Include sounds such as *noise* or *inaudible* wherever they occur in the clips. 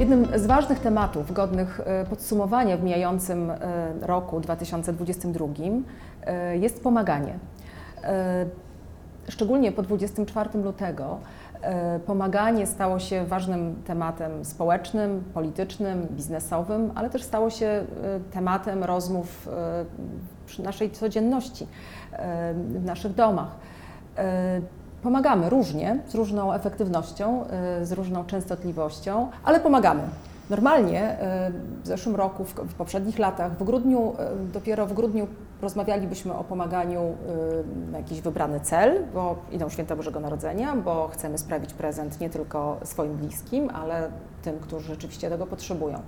Jednym z ważnych tematów godnych e, podsumowania w mijającym e, roku 2022 e, jest pomaganie. Szczególnie po 24 lutego pomaganie stało się ważnym tematem społecznym, politycznym, biznesowym, ale też stało się tematem rozmów przy naszej codzienności, w naszych domach. Pomagamy różnie, z różną efektywnością, e, z różną częstotliwością, ale pomagamy. Normalnie e, w zeszłym roku, w poprzednich latach, w grudniu, e, dopiero w grudniu rozmawialibyśmy o pomaganiu na jakiś wybrany cel, bo idą święta Bożego Narodzenia, bo chcemy sprawić prezent nie tylko swoim bliskim, ale tym, którzy rzeczywiście tego potrzebują.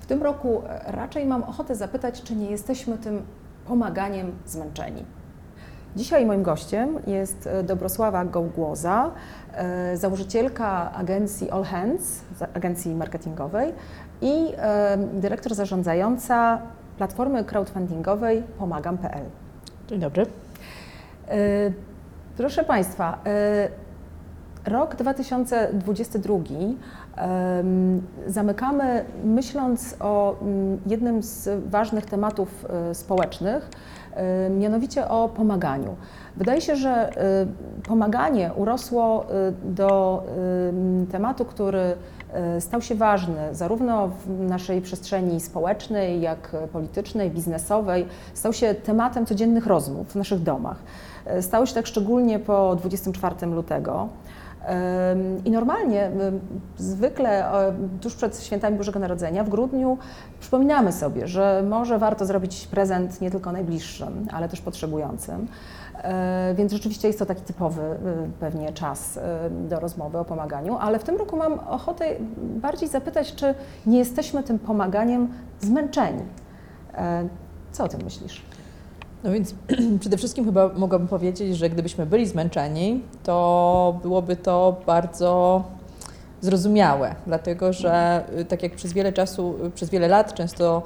W tym roku e, raczej mam ochotę zapytać, czy nie jesteśmy tym pomaganiem zmęczeni. Dzisiaj moim gościem jest e, Dobrosława Gołgłoza, e, założycielka agencji All Hands, agencji marketingowej i e, dyrektor zarządzająca platformy crowdfundingowej pomagam.pl. Dzień dobry. Proszę Państwa, rok 2022 em, zamykamy myśląc o mm, jednym z ważnych tematów społecznych, mianowicie o pomaganiu. Wydaje się, że e, pomaganie urosło e, do em, tematu, który stał się ważny zarówno w naszej przestrzeni społecznej, jak politycznej, biznesowej, stał się tematem codziennych rozmów w naszych domach. Stało się tak szczególnie po 24 lutego. I normalnie, zwykle e, tuż przed świętami Bożego Narodzenia, w grudniu, przypominamy sobie, że może warto zrobić prezent nie tylko najbliższym, ale też potrzebującym. E, Więc rzeczywiście jest to taki typowy y, pewnie czas y, do rozmowy o pomaganiu, ale w tym roku mam ochotę bardziej zapytać, czy nie jesteśmy tym pomaganiem zmęczeni. E, Co o tym myślisz? No więc *clears throat* przede wszystkim chyba mogłabym powiedzieć, że gdybyśmy byli zmęczeni, to byłoby to bardzo zrozumiałe, dlatego że y, tak jak przez wiele czasu, y, przez wiele lat często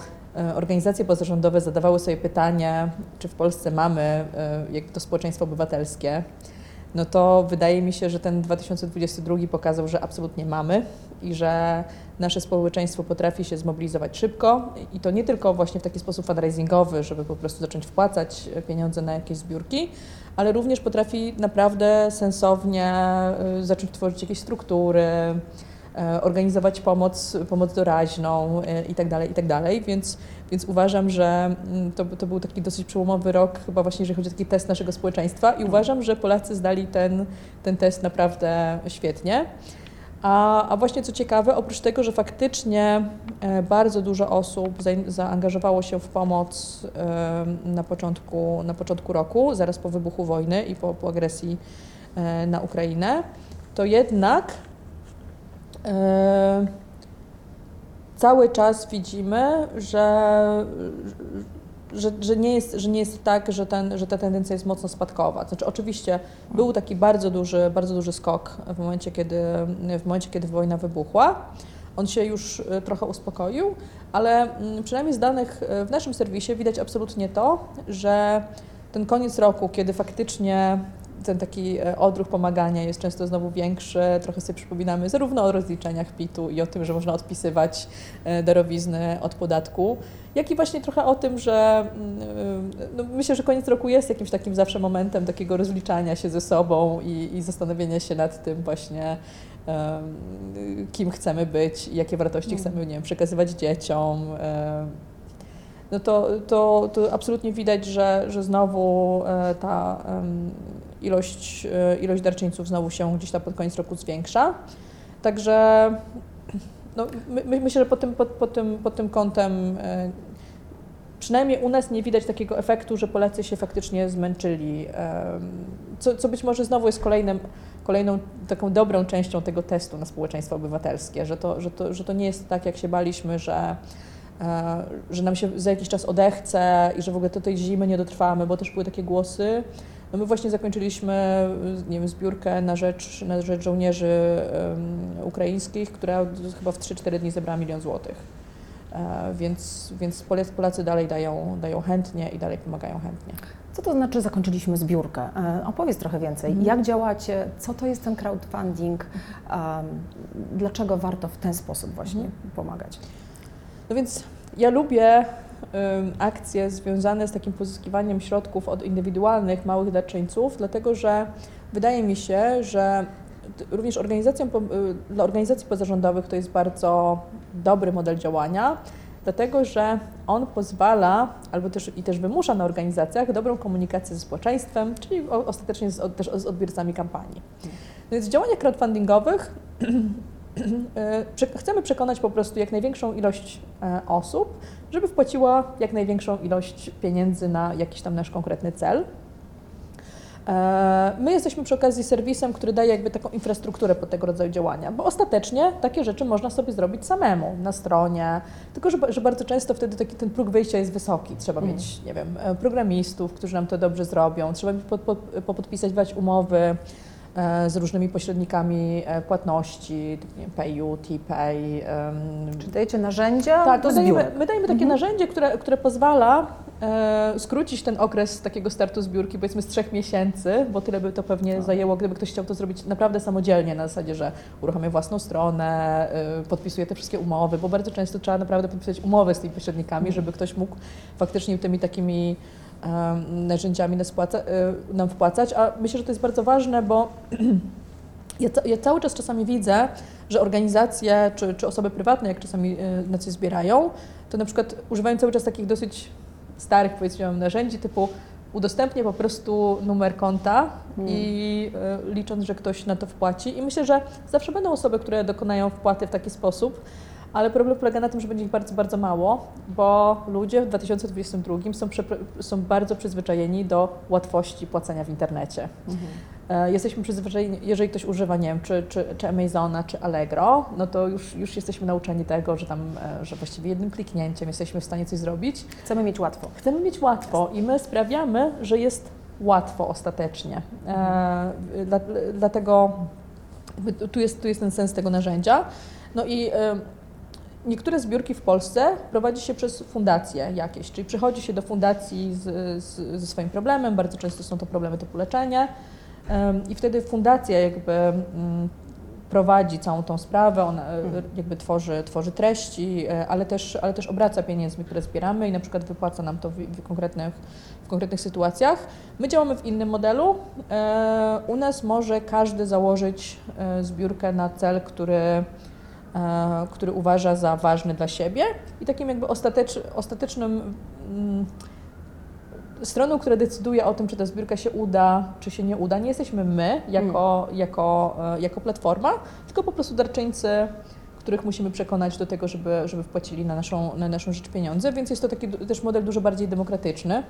y, organizacje pozarządowe zadawały sobie pytanie, czy w Polsce mamy jak to społeczeństwo obywatelskie, no to wydaje mi się, że ten 2022 pokazał, że absolutnie mamy i że nasze społeczeństwo potrafi się zmobilizować szybko. I to nie tylko właśnie w taki sposób fundraisingowy, żeby po prostu zacząć wpłacać pieniądze na jakieś zbiórki, ale również potrafi naprawdę sensownie y, zacząć tworzyć jakieś struktury, organizować pomoc, pomoc doraźną y, i tak dalej, i tak dalej, więc, więc uważam, że mm, to, to był taki dosyć przełomowy rok chyba właśnie, jeżeli chodzi o taki test naszego społeczeństwa i uważam, że Polacy zdali ten, ten test naprawdę świetnie. A, a właśnie co ciekawe, oprócz tego, że faktycznie e, bardzo dużo osób za, zaangażowało się w pomoc e, na, początku, na początku roku, zaraz po wybuchu wojny i po, po agresji e, na Ukrainę, to jednak e, cały czas widzimy, że, że, że, nie jest, że nie jest tak, że, ten, że ta tendencja jest mocno spadkowa. Znaczy, oczywiście był taki bardzo duży, bardzo duży skok w momencie, kiedy, w momencie, kiedy wojna wybuchła. On się już e, trochę uspokoił, ale mm, przynajmniej z danych e, w naszym serwisie widać absolutnie to, że ten koniec roku, kiedy faktycznie ten taki e, odruch pomagania jest często znowu większy, trochę sobie przypominamy zarówno o rozliczeniach PIT-u i o tym, że można odpisywać e, darowizny od podatku, jak i właśnie trochę o tym, że mm, no myślę, że koniec roku jest jakimś takim zawsze momentem takiego rozliczania się ze sobą i, i zastanowienia się nad tym właśnie, kim chcemy być, jakie wartości Mm. chcemy nie wiem, przekazywać dzieciom. No to, to, to absolutnie widać, że, że znowu e, ta ilość, e, ilość darczyńców znowu się gdzieś tam pod koniec roku zwiększa. Także no, my, my, myślę, że pod tym, pod, pod tym, pod tym kątem e, przynajmniej u nas nie widać takiego efektu, że Polacy się faktycznie zmęczyli. Co, co być może znowu jest kolejnym, kolejną taką dobrą częścią tego testu na społeczeństwo obywatelskie, że to, że to, że to nie jest tak, jak się baliśmy, że że nam się za jakiś czas odechce i że w ogóle do tej zimy nie dotrwamy, bo też były takie głosy. No my właśnie zakończyliśmy nie wiem, zbiórkę na rzecz, na rzecz żołnierzy em, ukraińskich, która chyba w 3-4 dni zebrała milion złotych. E, więc, więc Polacy Polacy dalej dają, dają chętnie i dalej pomagają chętnie. Co to znaczy zakończyliśmy zbiórkę? E, Opowiedz trochę więcej. Mhm. Jak działacie? Co to jest ten crowdfunding? Um, dlaczego warto w ten sposób właśnie Mhm. pomagać? No więc ja lubię akcje związane z takim pozyskiwaniem środków od indywidualnych, małych darczyńców, dlatego że wydaje mi się, że również organizacjom, y, dla organizacji pozarządowych to jest bardzo dobry model działania, dlatego że on pozwala, albo też i też wymusza na organizacjach dobrą komunikację ze społeczeństwem, czyli ostatecznie z, też z odbiorcami kampanii. No więc w działaniach crowdfundingowych *clears throat* chcemy przekonać po prostu jak największą ilość e, osób, żeby wpłaciła jak największą ilość pieniędzy na jakiś tam nasz konkretny cel. E, My jesteśmy przy okazji serwisem, który daje jakby taką infrastrukturę pod tego rodzaju działania, bo ostatecznie takie rzeczy można sobie zrobić samemu na stronie, tylko że, że bardzo często wtedy taki ten próg wyjścia jest wysoki. Trzeba Mm. mieć, nie wiem, e, programistów, którzy nam to dobrze zrobią, trzeba pod, pod, popodpisywać umowy e, z różnymi pośrednikami e, płatności, typu, wiem, PayU, TPay. Czy dajecie narzędzia tak, my dajemy, my dajemy takie Mhm. narzędzie, które, które pozwala e, skrócić ten okres takiego startu zbiórki, powiedzmy z trzech miesięcy, bo tyle by to pewnie Tak. zajęło, gdyby ktoś chciał to zrobić naprawdę samodzielnie, na zasadzie, że uruchamia własną stronę, e, podpisuje te wszystkie umowy, bo bardzo często trzeba naprawdę podpisać umowy z tymi pośrednikami, Mhm. żeby ktoś mógł faktycznie tymi takimi narzędziami nas, e, nam wpłacać, a myślę, że to jest bardzo ważne, bo *clears throat* ja, ja cały czas czasami widzę, że organizacje czy, czy osoby prywatne, jak czasami y, na coś zbierają, to na przykład używają cały czas takich dosyć starych, powiedziałam, narzędzi typu udostępnię po prostu numer konta Mm. i y, licząc, że ktoś na to wpłaci. I myślę, że zawsze będą osoby, które dokonają wpłaty w taki sposób, ale problem polega na tym, że będzie ich bardzo, bardzo mało, bo ludzie w 2022 są, są bardzo przyzwyczajeni do łatwości płacenia w internecie. Mhm. E, Jesteśmy przyzwyczajeni, jeżeli ktoś używa, nie wiem, czy, czy, czy Amazona, czy Allegro, no to już, już jesteśmy nauczeni tego, że tam, e, że właściwie jednym kliknięciem jesteśmy w stanie coś zrobić. Chcemy mieć łatwo. Chcemy mieć łatwo i my sprawiamy, że jest łatwo ostatecznie. E, dla, dlatego tu jest, tu jest ten sens tego narzędzia. No i e, niektóre zbiórki w Polsce prowadzi się przez fundacje jakieś, czyli przychodzi się do fundacji z, z, ze swoim problemem, bardzo często są to problemy typu leczenie i wtedy fundacja jakby mm, prowadzi całą tą sprawę, ona e, Mhm. jakby tworzy, tworzy treści, e, ale też, ale też obraca pieniędzmi, które zbieramy i na przykład wypłaca nam to w, w, konkretnych, w konkretnych sytuacjach. My działamy w innym modelu. E, U nas może każdy założyć zbiórkę na cel, który, który uważa za ważny dla siebie i takim jakby ostatecz, ostatecznym mm, stroną, która decyduje o tym, czy ta zbiórka się uda, czy się nie uda, nie jesteśmy my jako, jako, e, jako platforma, tylko po prostu darczyńcy, których musimy przekonać do tego, żeby, żeby wpłacili na naszą, na naszą rzecz pieniądze, więc jest to taki też model dużo bardziej demokratyczny.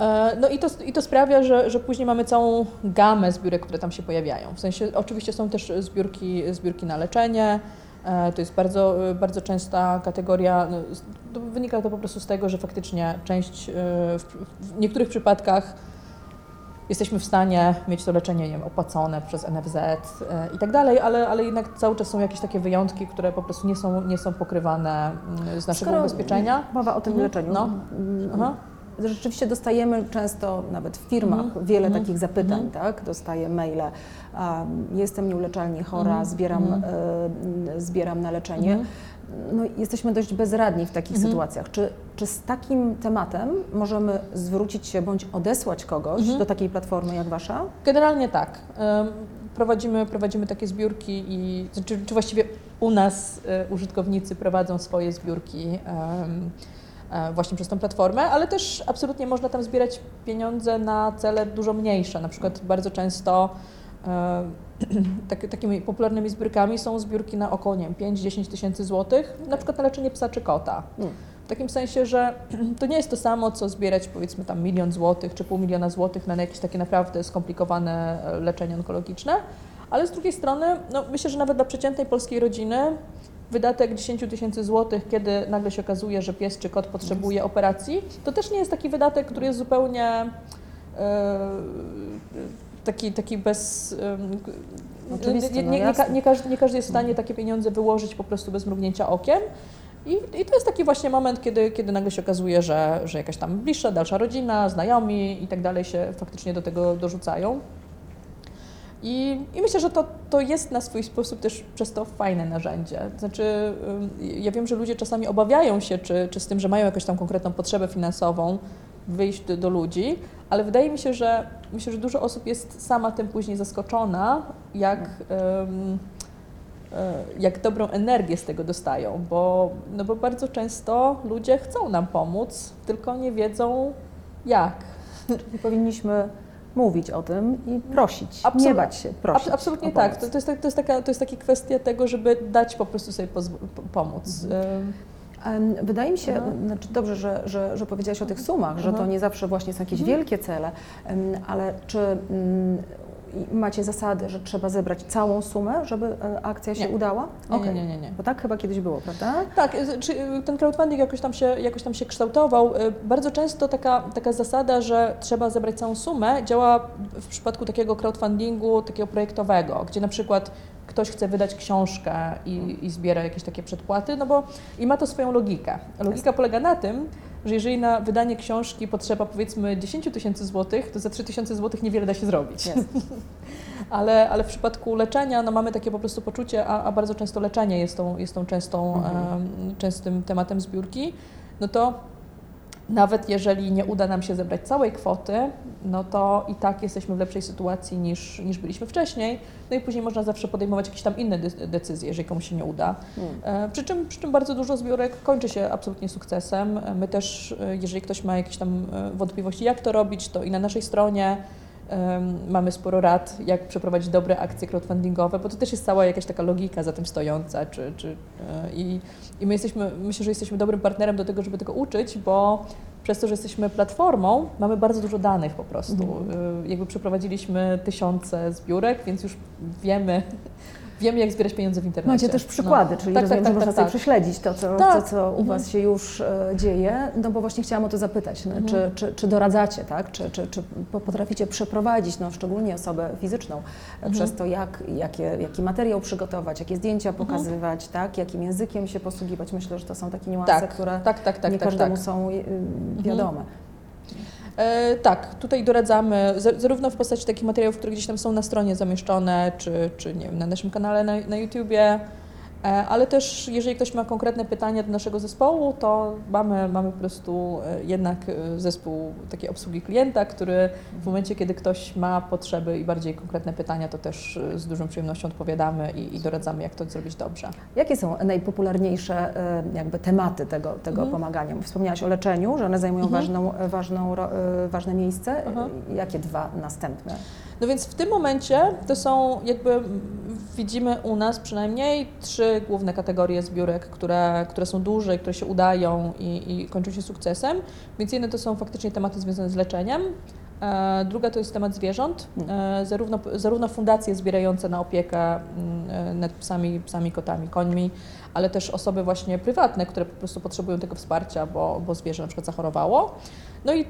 E, No i to, i to sprawia, że, że później mamy całą gamę zbiórek, które tam się pojawiają. W sensie oczywiście są też zbiórki, zbiórki na leczenie. e, To jest bardzo, bardzo częsta kategoria. no, to Wynika to po prostu z tego, że faktycznie część, e, w, w niektórych przypadkach jesteśmy w stanie mieć to leczenie nie wiem, opłacone przez NFZ e, i tak dalej, ale, ale jednak cały czas są jakieś takie wyjątki, które po prostu nie są, nie są pokrywane mm, z naszego Skoro ubezpieczenia. Mowa o tym Mhm. leczeniu. No. Mm, Aha. Rzeczywiście dostajemy często, nawet w firmach, Mhm. wiele Mhm. takich zapytań, Mhm. tak? Dostaję maile, a, jestem nieuleczalnie chora, Mhm. zbieram, Mhm. e, zbieram na leczenie. Mhm. No, jesteśmy dość bezradni w takich sytuacjach. Czy, czy z takim tematem możemy zwrócić się bądź odesłać kogoś do takiej platformy jak Wasza? Generalnie tak. Prowadzimy, prowadzimy takie zbiórki i czy, czy właściwie u nas e, użytkownicy prowadzą swoje zbiórki e, właśnie przez tą platformę, ale też absolutnie można tam zbierać pieniądze na cele dużo mniejsze. Na przykład bardzo często e, *clears throat* tak, takimi popularnymi zbiórkami są zbiórki na około nie wiem, 5-10 tysięcy złotych, na przykład na leczenie psa czy kota. Mm. W takim sensie, że *clears throat* to nie jest to samo, co zbierać powiedzmy tam milion złotych czy pół miliona złotych na jakieś takie naprawdę skomplikowane e, leczenie onkologiczne, ale z drugiej strony no, myślę, że nawet dla przeciętnej polskiej rodziny wydatek 10 tysięcy złotych, kiedy nagle się okazuje, że pies czy kot potrzebuje operacji, to też nie jest taki wydatek, który jest zupełnie e, taki, taki bez... nie, no nie, nie, nie, każdy, nie każdy jest w stanie takie pieniądze wyłożyć po prostu bez mrugnięcia okiem. I, I to jest taki właśnie moment, kiedy, kiedy nagle się okazuje, że, że jakaś tam bliższa, dalsza rodzina, znajomi i tak dalej się faktycznie do tego dorzucają. I, I, myślę, że to, to jest na swój sposób też przez to fajne narzędzie. Znaczy, ja wiem, że ludzie czasami obawiają się, czy, czy z tym, że mają jakąś tam konkretną potrzebę finansową, wyjść do, do ludzi, ale wydaje mi się, że myślę, że dużo osób jest sama tym później zaskoczona, jak, um, jak dobrą energię z tego dostają, bo, no bo bardzo często ludzie chcą nam pomóc, tylko nie wiedzą jak. Czyli powinniśmy mówić o tym i prosić, Absolut, nie bać się, prosić. Absolutnie tak. To, to, jest, to, jest taka, to jest taka kwestia tego, żeby dać po prostu sobie pomóc. Mhm. Wydaje mi się, znaczy dobrze, że, że, że powiedziałaś o tych sumach, że to nie zawsze właśnie są jakieś mhm. wielkie cele, ale czy mm, macie zasady, że trzeba zebrać całą sumę, żeby e, akcja się nie. udała? Nie, okay. nie, nie, nie, nie. Bo tak chyba kiedyś było, prawda? Tak, ten crowdfunding jakoś tam się, jakoś tam się kształtował. E, bardzo często taka, taka zasada, że trzeba zebrać całą sumę, działa w przypadku takiego crowdfundingu, takiego projektowego, gdzie na przykład ktoś chce wydać książkę i, i zbiera jakieś takie przedpłaty, no bo i ma to swoją logikę. Logika polega na tym, że jeżeli na wydanie książki potrzeba powiedzmy 10 tysięcy złotych, to za 3 tysiące złotych niewiele da się zrobić. Yes. *laughs* ale, ale w przypadku leczenia no mamy takie po prostu poczucie, a, a bardzo często leczenie jest tą, jest tą częstą, mhm. um, częstym tematem zbiórki, no to nawet jeżeli nie uda nam się zebrać całej kwoty, no to i tak jesteśmy w lepszej sytuacji niż, niż byliśmy wcześniej. No i później można zawsze podejmować jakieś tam inne decyzje, jeżeli komuś się nie uda. Hmm. Przy, czym, przy czym bardzo dużo zbiórek kończy się absolutnie sukcesem. My też, e, jeżeli ktoś ma jakieś tam e, wątpliwości, jak to robić, to i na naszej stronie mamy sporo rad, jak przeprowadzić dobre akcje crowdfundingowe, bo to też jest cała jakaś taka logika za tym stojąca. Czy, czy, i, I my jesteśmy, myślę, że jesteśmy dobrym partnerem do tego, żeby tego uczyć, bo przez to, że jesteśmy platformą, mamy bardzo dużo danych po prostu. Mhm. Jakby przeprowadziliśmy tysiące zbiórek, więc już wiemy, wiemy, jak zbierać pieniądze w internecie. Macie też przykłady, no. czyli tak, rozumiem, tak, tak, że można tak, sobie tak. prześledzić to, co, to, co u mhm. Was się już e, dzieje. No bo właśnie chciałam o to zapytać, no, mhm. czy, czy, czy, doradzacie, tak? czy, czy, czy potraficie przeprowadzić, no, szczególnie osobę fizyczną, mhm. przez to, jak, jakie, jaki materiał przygotować, jakie zdjęcia mhm. pokazywać, tak? jakim językiem się posługiwać. Myślę, że to są takie niuanse, tak, które tak, tak, tak, nie tak, każdemu są y, wiadome. E, tak, tutaj doradzamy zarówno w postaci takich materiałów, które gdzieś tam są na stronie zamieszczone, czy, czy nie wiem, na naszym kanale na, na YouTubie, ale też jeżeli ktoś ma konkretne pytania do naszego zespołu, to mamy, mamy po prostu e, jednak e, zespół takiej obsługi klienta, który w momencie, kiedy ktoś ma potrzeby i bardziej konkretne pytania, to też z dużą przyjemnością odpowiadamy i, i doradzamy, jak to zrobić dobrze. Jakie są najpopularniejsze jakby tematy tego, tego mhm. pomagania? Wspomniałaś o leczeniu, że one zajmują mhm. ważną, ważną, ważne miejsce. Jakie dwa następne? No więc w tym momencie to są jakby widzimy u nas przynajmniej trzy główne kategorie zbiórek, które, które są duże, które się udają i, i kończą się sukcesem. Więc jedne to są faktycznie tematy związane z leczeniem, e, Druga to jest temat zwierząt, e, zarówno, zarówno fundacje zbierające na opiekę e, nad psami, psami, kotami, końmi, ale też osoby właśnie prywatne, które po prostu potrzebują tego wsparcia, bo, bo zwierzę na przykład zachorowało. No i y,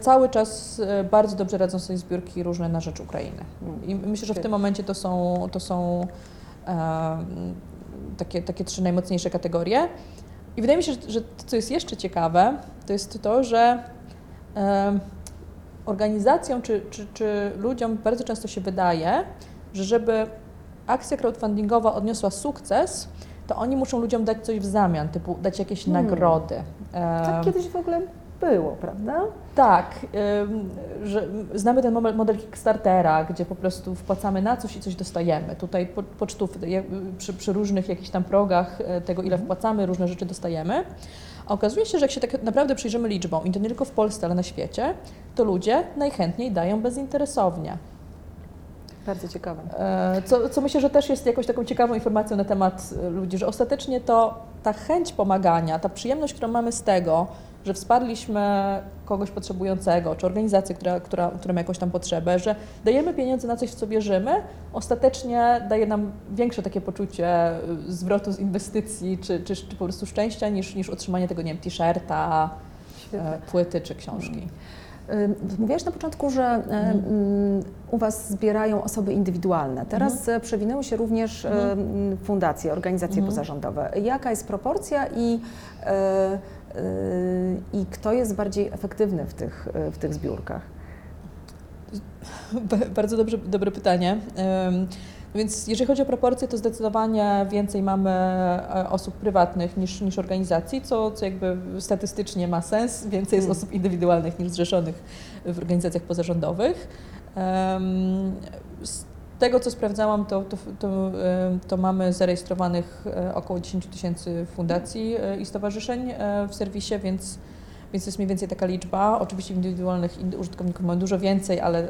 cały czas y, bardzo dobrze radzą sobie zbiórki różne na rzecz Ukrainy. I myślę, że w tym momencie to są, to są e, takie, takie trzy najmocniejsze kategorie. I wydaje mi się, że, że to, co jest jeszcze ciekawe, to jest to, że e, organizacjom czy, czy, czy ludziom bardzo często się wydaje, że żeby akcja crowdfundingowa odniosła sukces, to oni muszą ludziom dać coś w zamian, typu dać jakieś hmm. nagrody. Tak kiedyś w ogóle było, prawda? Tak, że znamy ten model Kickstartera, gdzie po prostu wpłacamy na coś i coś dostajemy. Tutaj po, pocztów, przy, przy, różnych jakichś tam progach e, tego, ile mhm. wpłacamy, różne rzeczy dostajemy. A okazuje się, że jak się tak naprawdę przyjrzymy liczbom, i to nie tylko w Polsce, ale na świecie, to ludzie najchętniej dają bezinteresownie. Bardzo ciekawe. E, co, co myślę, że też jest jakąś taką ciekawą informacją na temat e, ludzi, że ostatecznie to ta chęć pomagania, ta przyjemność, którą mamy z tego, że wsparliśmy kogoś potrzebującego, czy organizację, która, która, która ma jakąś tam potrzebę, że dajemy pieniądze na coś, w co wierzymy, ostatecznie daje nam większe takie poczucie y, zwrotu z inwestycji, czy, czy, czy po prostu szczęścia, niż, niż otrzymanie tego, nie wiem, t-shirta, e, płyty czy książki. Y, Mówiłaś na początku, że mhm. u Was zbierają osoby indywidualne. Teraz mhm. przewinęły się również mhm. fundacje, organizacje mhm. pozarządowe. Jaka jest proporcja i, i kto jest bardziej efektywny w tych, w tych zbiórkach? Bardzo dobrze, dobre pytanie. Więc jeżeli chodzi o proporcje, to zdecydowanie więcej mamy e, osób prywatnych niż, niż organizacji, co, co jakby statystycznie ma sens. Więcej jest hmm. osób indywidualnych niż zrzeszonych w organizacjach pozarządowych. Z tego, co sprawdzałam, to, to, to, to mamy zarejestrowanych e, około 10 tysięcy fundacji e, i stowarzyszeń w serwisie, więc więc jest mniej więcej taka liczba. Oczywiście indywidualnych użytkowników mamy dużo więcej, ale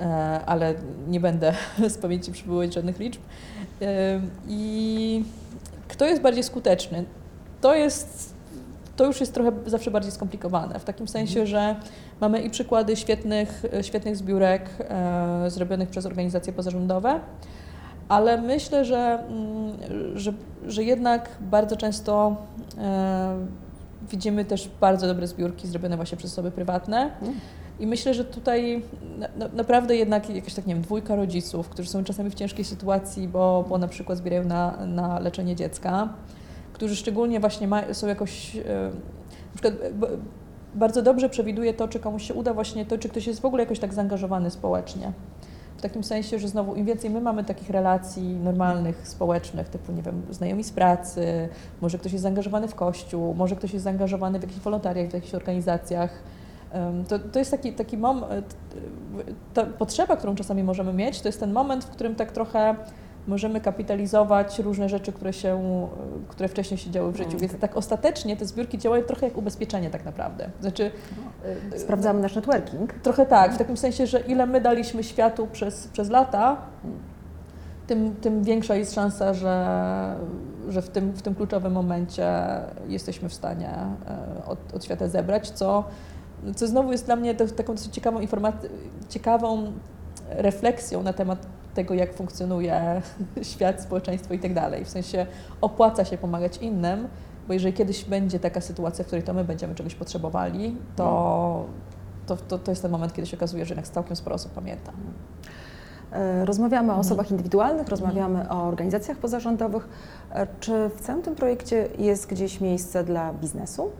E, ale nie będę *laughs* z pamięci przywoływać żadnych liczb. E, I kto jest bardziej skuteczny? To jest, to już jest trochę zawsze bardziej skomplikowane, w takim sensie, mhm. że mamy i przykłady świetnych, świetnych zbiórek e, zrobionych przez organizacje pozarządowe, ale myślę, że, mm, że, że jednak bardzo często e, widzimy też bardzo dobre zbiórki zrobione właśnie przez osoby prywatne. Mhm. I myślę, że tutaj na, naprawdę jednak jakaś tak, nie wiem, dwójka rodziców, którzy są czasami w ciężkiej sytuacji, bo, bo na przykład zbierają na, na leczenie dziecka, którzy szczególnie właśnie ma, są jakoś, e, na przykład bardzo dobrze przewiduje to, czy komuś się uda właśnie to, czy ktoś jest w ogóle jakoś tak zaangażowany społecznie. W takim sensie, że znowu im więcej my mamy takich relacji normalnych, społecznych, typu, nie wiem, znajomi z pracy, może ktoś jest zaangażowany w kościół, może ktoś jest zaangażowany w jakichś wolontariach, w jakichś organizacjach, to, to jest taki, taki moment, ta potrzeba, którą czasami możemy mieć, to jest ten moment, w którym tak trochę możemy kapitalizować różne rzeczy, które, się, które wcześniej się działy w życiu. Więc tak ostatecznie te zbiórki działają trochę jak ubezpieczenie tak naprawdę. Znaczy, no, Sprawdzamy nasz networking. Trochę tak, w takim sensie, że ile my daliśmy światu przez, przez lata, tym, tym większa jest szansa, że, że w, tym, w tym kluczowym momencie jesteśmy w stanie e, od, od świata zebrać, co co znowu jest dla mnie taką dosyć ciekawą informacją, ciekawą refleksją na temat tego, jak funkcjonuje *laughs* świat, społeczeństwo i tak dalej. W sensie opłaca się pomagać innym, bo jeżeli kiedyś będzie taka sytuacja, w której to my będziemy czegoś potrzebowali, to, to, to, to jest ten moment, kiedy się okazuje, że jednak całkiem sporo osób pamięta. E, rozmawiamy o osobach indywidualnych, rozmawiamy o organizacjach pozarządowych. E, czy w całym tym projekcie jest gdzieś miejsce dla biznesu?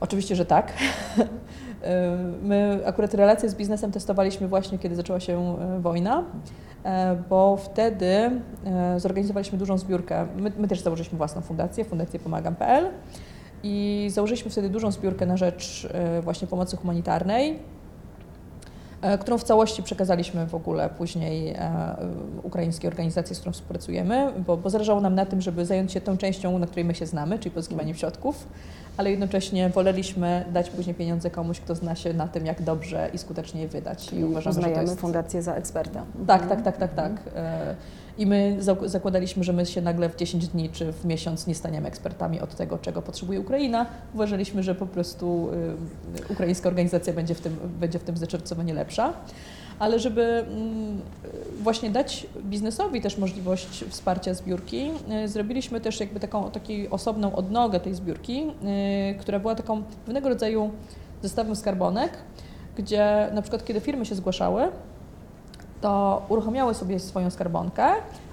Oczywiście, że tak. *laughs* My akurat relacje z biznesem testowaliśmy właśnie, kiedy zaczęła się e, wojna, e, bo wtedy zorganizowaliśmy dużą zbiórkę. My, my też założyliśmy własną fundację, Fundację Pomagam.pl i założyliśmy wtedy dużą zbiórkę na rzecz właśnie pomocy humanitarnej, którą w całości przekazaliśmy w ogóle później ukraińskiej organizacji, z którą współpracujemy, bo, bo zależało nam na tym, żeby zająć się tą częścią, na której my się znamy, czyli pozyskiwaniem środków ale jednocześnie woleliśmy dać później pieniądze komuś, kto zna się na tym, jak dobrze i skutecznie je wydać. I uważamy, że to jest... fundację za eksperta. Tak, tak, tak, tak, tak. E, I my zakładaliśmy, że my się nagle w 10 dni czy w miesiąc nie staniemy ekspertami od tego, czego potrzebuje Ukraina. Uważaliśmy, że po prostu e, ukraińska organizacja będzie w tym, będzie w tym zdecydowanie lepsza ale żeby mm, właśnie dać biznesowi też możliwość wsparcia zbiórki, y, zrobiliśmy też jakby taką taką osobną odnogę tej zbiórki, y, która była taką pewnego rodzaju zestawem skarbonek, gdzie na przykład kiedy firmy się zgłaszały, to uruchamiały sobie swoją skarbonkę,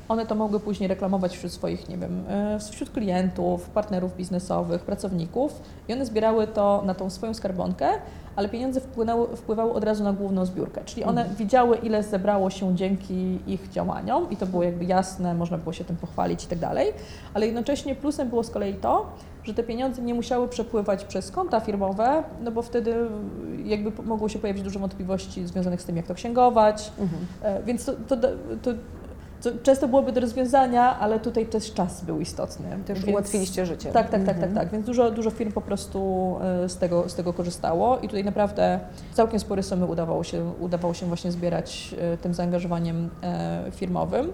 one to mogły później reklamować wśród swoich, nie wiem, y, wśród klientów, partnerów biznesowych, pracowników i one zbierały to na tą swoją skarbonkę, ale pieniądze wpłynęły, wpływały od razu na główną zbiórkę, czyli one mhm. widziały, ile zebrało się dzięki ich działaniom i to było jakby jasne, można było się tym pochwalić i tak dalej, ale jednocześnie plusem było z kolei to, że te pieniądze nie musiały przepływać przez konta firmowe, no bo wtedy jakby mogło się pojawić dużo wątpliwości związanych z tym, jak to księgować, mhm. E, więc to, to, to co często byłoby do rozwiązania, ale tutaj też czas był istotny. Też więc, ułatwiliście życie. Tak, tak, tak, tak, tak. Więc dużo, dużo firm po prostu e, z tego, z tego korzystało i tutaj naprawdę całkiem spore sumy udawało się, udawało się właśnie zbierać e, tym zaangażowaniem e, firmowym.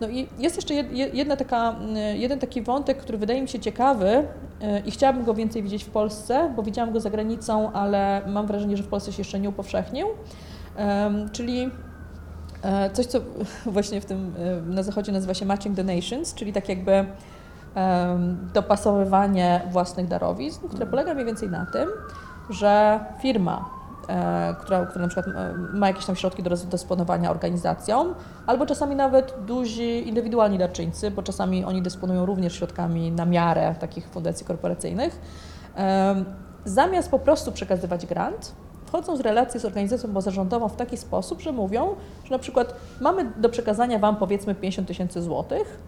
No i jest jeszcze jedna taka, jeden taki wątek, który wydaje mi się ciekawy i chciałabym go więcej widzieć w Polsce, bo widziałam go za granicą, ale mam wrażenie, że w Polsce się jeszcze nie upowszechnił, czyli coś, co *laughs* właśnie w tym, e, na zachodzie nazywa się Matching the Nations, czyli tak jakby dopasowywanie własnych darowizn, które polega mniej więcej na tym, że firma, e, która, która na przykład e, ma jakieś tam środki do rozdysponowania organizacją, albo czasami nawet duzi indywidualni darczyńcy, bo czasami oni dysponują również środkami na miarę takich fundacji korporacyjnych, zamiast po prostu przekazywać grant, wchodzą z relacji z organizacją pozarządową w taki sposób, że mówią, że na przykład mamy do przekazania Wam powiedzmy 50 tysięcy złotych,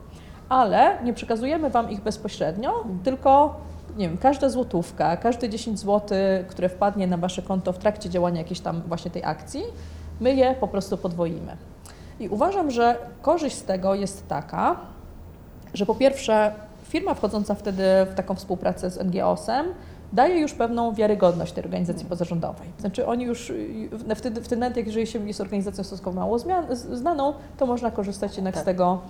ale nie przekazujemy Wam ich bezpośrednio, tylko nie wiem, każda złotówka, każde 10 zł, które wpadnie na Wasze konto w trakcie działania jakiejś tam właśnie tej akcji, my je po prostu podwoimy. I uważam, że korzyść z tego jest taka, że po pierwsze firma wchodząca wtedy w taką współpracę z NGOS-em daje już pewną wiarygodność tej organizacji pozarządowej. Znaczy oni już y, wtedy, wtedy nawet jak jeżeli się jest organizacją stosunkowo mało zmian, znaną, to można korzystać jednak Tak. z tego,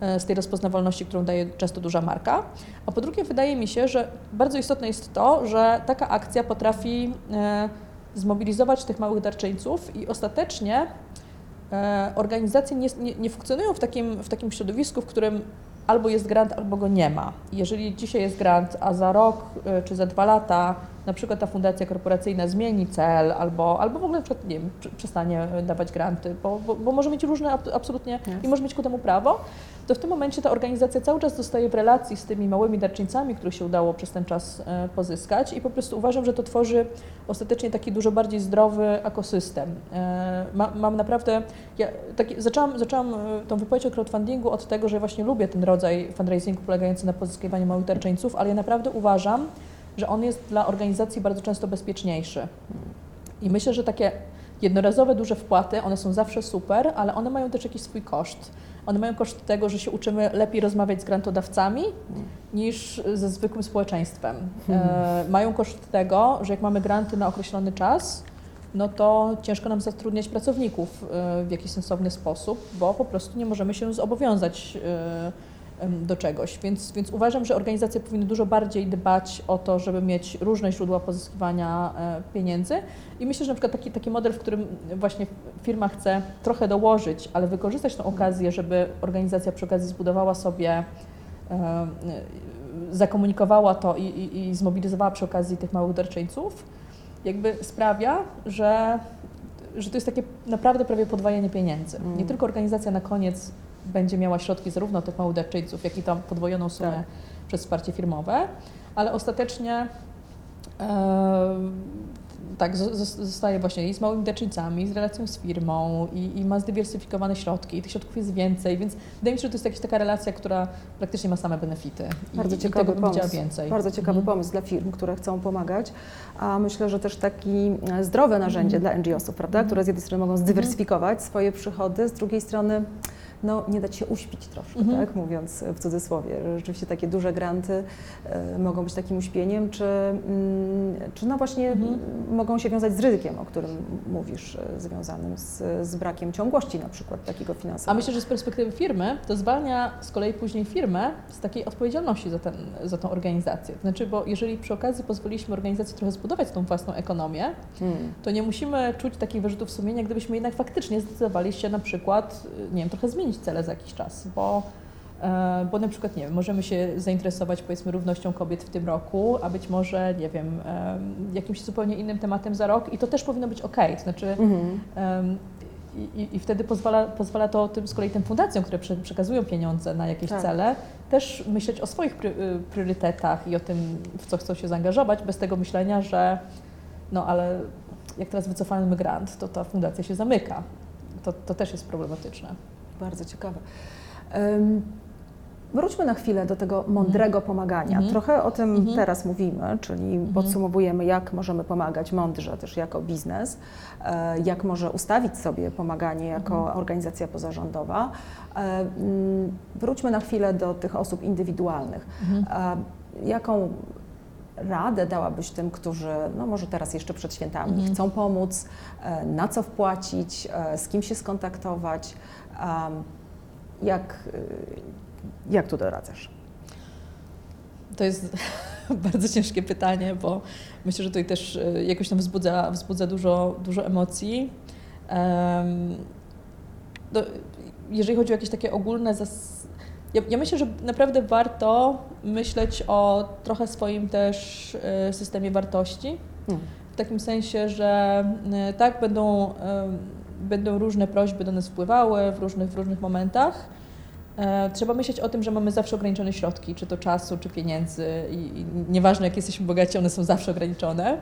e, z tej rozpoznawalności, którą daje często duża marka. A po drugie wydaje mi się, że bardzo istotne jest to, że taka akcja potrafi e, zmobilizować tych małych darczyńców i ostatecznie e, organizacje nie, nie, nie funkcjonują w takim, w takim środowisku, w którym albo jest grant, albo go nie ma. Jeżeli dzisiaj jest grant, a za rok e, czy za dwa lata na przykład ta fundacja korporacyjna zmieni cel albo, albo w ogóle na przykład, nie wiem, prze- przestanie e, dawać granty, bo, bo, bo może mieć różne ab- absolutnie Jasne. i może mieć ku temu prawo, to w tym momencie ta organizacja cały czas zostaje w relacji z tymi małymi darczyńcami, których się udało przez ten czas e, pozyskać i po prostu uważam, że to tworzy ostatecznie taki dużo bardziej zdrowy ekosystem. E, Ma, mam naprawdę, ja taki, zaczęłam, zaczęłam tą wypowiedź o crowdfundingu od tego, że właśnie lubię ten rodzaj fundraisingu polegający na pozyskiwaniu małych darczyńców, ale ja naprawdę uważam, że on jest dla organizacji bardzo często bezpieczniejszy. I myślę, że takie jednorazowe duże wpłaty, one są zawsze super, ale one mają też jakiś swój koszt. One mają koszt tego, że się uczymy lepiej rozmawiać z grantodawcami niż ze zwykłym społeczeństwem. E, mają koszt tego, że jak mamy granty na określony czas, no to ciężko nam zatrudniać pracowników e, w jakiś sensowny sposób, bo po prostu nie możemy się zobowiązać e, do czegoś. Więc, więc uważam, że organizacje powinny dużo bardziej dbać o to, żeby mieć różne źródła pozyskiwania e, pieniędzy. I myślę, że na przykład taki, taki model, w którym właśnie firma chce trochę dołożyć, ale wykorzystać tę okazję, żeby organizacja przy okazji zbudowała sobie, e, e, zakomunikowała to i, i, i zmobilizowała przy okazji tych małych darczyńców, jakby sprawia, że, że to jest takie naprawdę prawie podwajanie pieniędzy. Mm. Nie tylko organizacja na koniec będzie miała środki zarówno tych małych darczyńców, jak i tam podwojoną sumę Tak. przez wsparcie firmowe, ale ostatecznie e, tak, zo- zo- zostaje właśnie i z małymi darczyńcami, i z relacją z firmą, i, i ma zdywersyfikowane środki, i tych środków jest więcej, więc wydaje mi się, że to jest jakaś taka relacja, która praktycznie ma same benefity. I, Bardzo i ciekawy chciała pomysł. więcej. Bardzo ciekawy Mhm. pomysł dla firm, które chcą pomagać, a myślę, że też taki zdrowe narzędzie Mhm. dla NGO-sów, prawda? Mhm. które z jednej strony mogą zdywersyfikować swoje przychody, z drugiej strony no, nie dać się uśpić troszkę, Mhm. tak? mówiąc w cudzysłowie. że Rzeczywiście takie duże granty e, mogą być takim uśpieniem, czy, mm, czy no właśnie Mhm. mogą się wiązać z ryzykiem, o którym mówisz, e, związanym z, z brakiem ciągłości na przykład takiego finansowego. A myślę, że z perspektywy firmy to zwalnia z kolei później firmę z takiej odpowiedzialności za, ten, za tą organizację. Znaczy, bo jeżeli przy okazji pozwoliliśmy organizacji trochę zbudować tą własną ekonomię, Hmm. to nie musimy czuć takich wyrzutów sumienia, gdybyśmy jednak faktycznie zdecydowali się na przykład, nie wiem, trochę zmienić cele za jakiś czas, bo, e, bo na przykład, nie wiem, możemy się zainteresować powiedzmy równością kobiet w tym roku, a być może, nie wiem, jakimś zupełnie innym tematem za rok i to też powinno być ok. To znaczy, Mhm. I, i, wtedy pozwala, pozwala to tym, z kolei tym fundacjom, które prze- przekazują pieniądze na jakieś Tak. cele, też myśleć o swoich y, priorytetach i o tym, w co chcą się zaangażować, bez tego myślenia, że no ale jak teraz wycofamy grant, to ta fundacja się zamyka. To, to też jest problematyczne. Bardzo ciekawe. Wróćmy na chwilę do tego mądrego pomagania. Mhm. Trochę o tym Mhm. teraz mówimy, czyli podsumowujemy, jak możemy pomagać mądrze też jako biznes, e, jak może ustawić sobie pomaganie jako Mhm. organizacja pozarządowa. E, Wróćmy na chwilę do tych osób indywidualnych. Mhm. E, Jaką radę dałabyś tym, którzy, no może teraz jeszcze przed świętami, Mhm. chcą pomóc, e, na co wpłacić, e, z kim się skontaktować? Jak, y, jak tu doradzasz? To jest *laughs* bardzo ciężkie pytanie, bo myślę, że tutaj też e, jakoś tam wzbudza, wzbudza dużo, dużo emocji. Em, no, jeżeli chodzi o jakieś takie ogólne, zas... Ja, ja myślę, że naprawdę warto myśleć o trochę swoim też e, systemie wartości. Mm. W takim sensie, że e, tak będą, e, będą różne prośby do nas wpływały w różnych, w różnych momentach. E, Trzeba myśleć o tym, że mamy zawsze ograniczone środki, czy to czasu, czy pieniędzy i, i nieważne jak jesteśmy bogaci, one są zawsze ograniczone.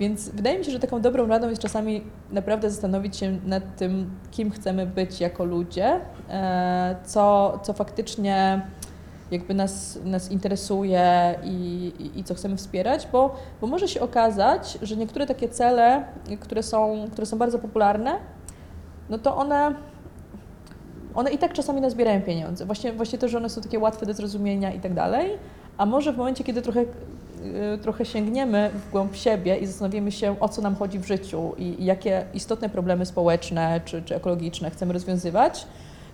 Więc wydaje mi się, że taką dobrą radą jest czasami naprawdę zastanowić się nad tym, kim chcemy być jako ludzie, e, co, co faktycznie jakby nas, nas interesuje i, i, i co chcemy wspierać, bo, bo może się okazać, że niektóre takie cele, które są, które są bardzo popularne, no to one, one i tak czasami nazbierają pieniądze. Właśnie, właśnie to, że one są takie łatwe do zrozumienia i tak dalej, a może w momencie, kiedy trochę, trochę sięgniemy w głąb siebie i zastanowimy się, o co nam chodzi w życiu i, i jakie istotne problemy społeczne czy, czy ekologiczne chcemy rozwiązywać,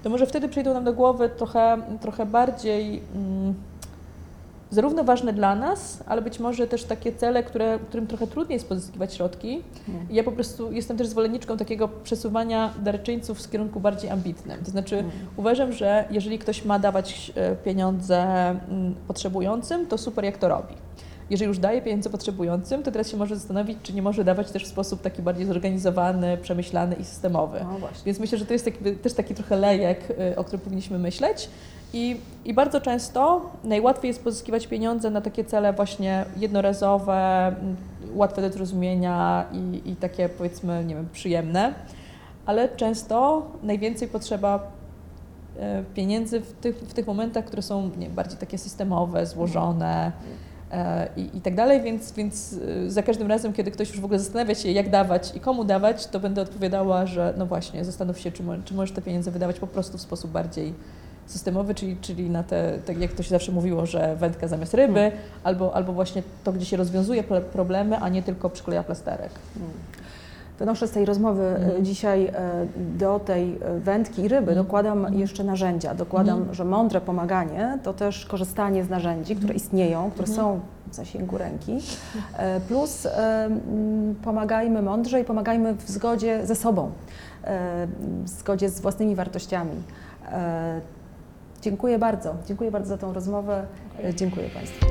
to może wtedy przyjdą nam do głowy trochę, trochę bardziej mm, zarówno ważne dla nas, ale być może też takie cele, które, którym trochę trudniej jest pozyskiwać środki. Mm. I Ja po prostu jestem też zwolenniczką takiego przesuwania darczyńców w kierunku bardziej ambitnym. To znaczy Mm. uważam, że jeżeli ktoś ma dawać e, pieniądze mm, potrzebującym, to super jak to robi. Jeżeli już daje pieniądze potrzebującym, to teraz się może zastanowić, czy nie może dawać też w sposób taki bardziej zorganizowany, przemyślany i systemowy. No. Więc myślę, że to jest jakby też taki trochę lejek, y, o którym powinniśmy myśleć. I, I bardzo często najłatwiej jest pozyskiwać pieniądze na takie cele właśnie jednorazowe, m, łatwe do zrozumienia i, i takie powiedzmy, nie wiem, przyjemne, ale często najwięcej potrzeba e, pieniędzy w tych, w tych momentach, które są nie, bardziej takie systemowe, złożone e, i, i tak dalej, więc, więc y, za każdym razem, kiedy ktoś już w ogóle zastanawia się, jak dawać i komu dawać, to będę odpowiadała, że no właśnie, zastanów się, czy, czy możesz te pieniądze wydawać po prostu w sposób bardziej systemowy, czyli, czyli na te, tak jak to się zawsze mówiło, że wędka zamiast ryby, Mm. albo, albo właśnie to, gdzie się rozwiązuje problemy, a nie tylko przykleja plasterek. Mm. Wynoszę z tej rozmowy e, Mhm. dzisiaj e, do tej e, wędki i ryby, Mhm. dokładam Mhm. jeszcze narzędzia. Dokładam, Mhm. że mądre pomaganie to też korzystanie z narzędzi, które Mhm. istnieją, które Mhm. są w zasięgu ręki. Plus pomagajmy mądrze i pomagajmy w zgodzie ze sobą, w zgodzie z własnymi wartościami. Dziękuję bardzo. Dziękuję bardzo za tą rozmowę. Dziękuję Państwu.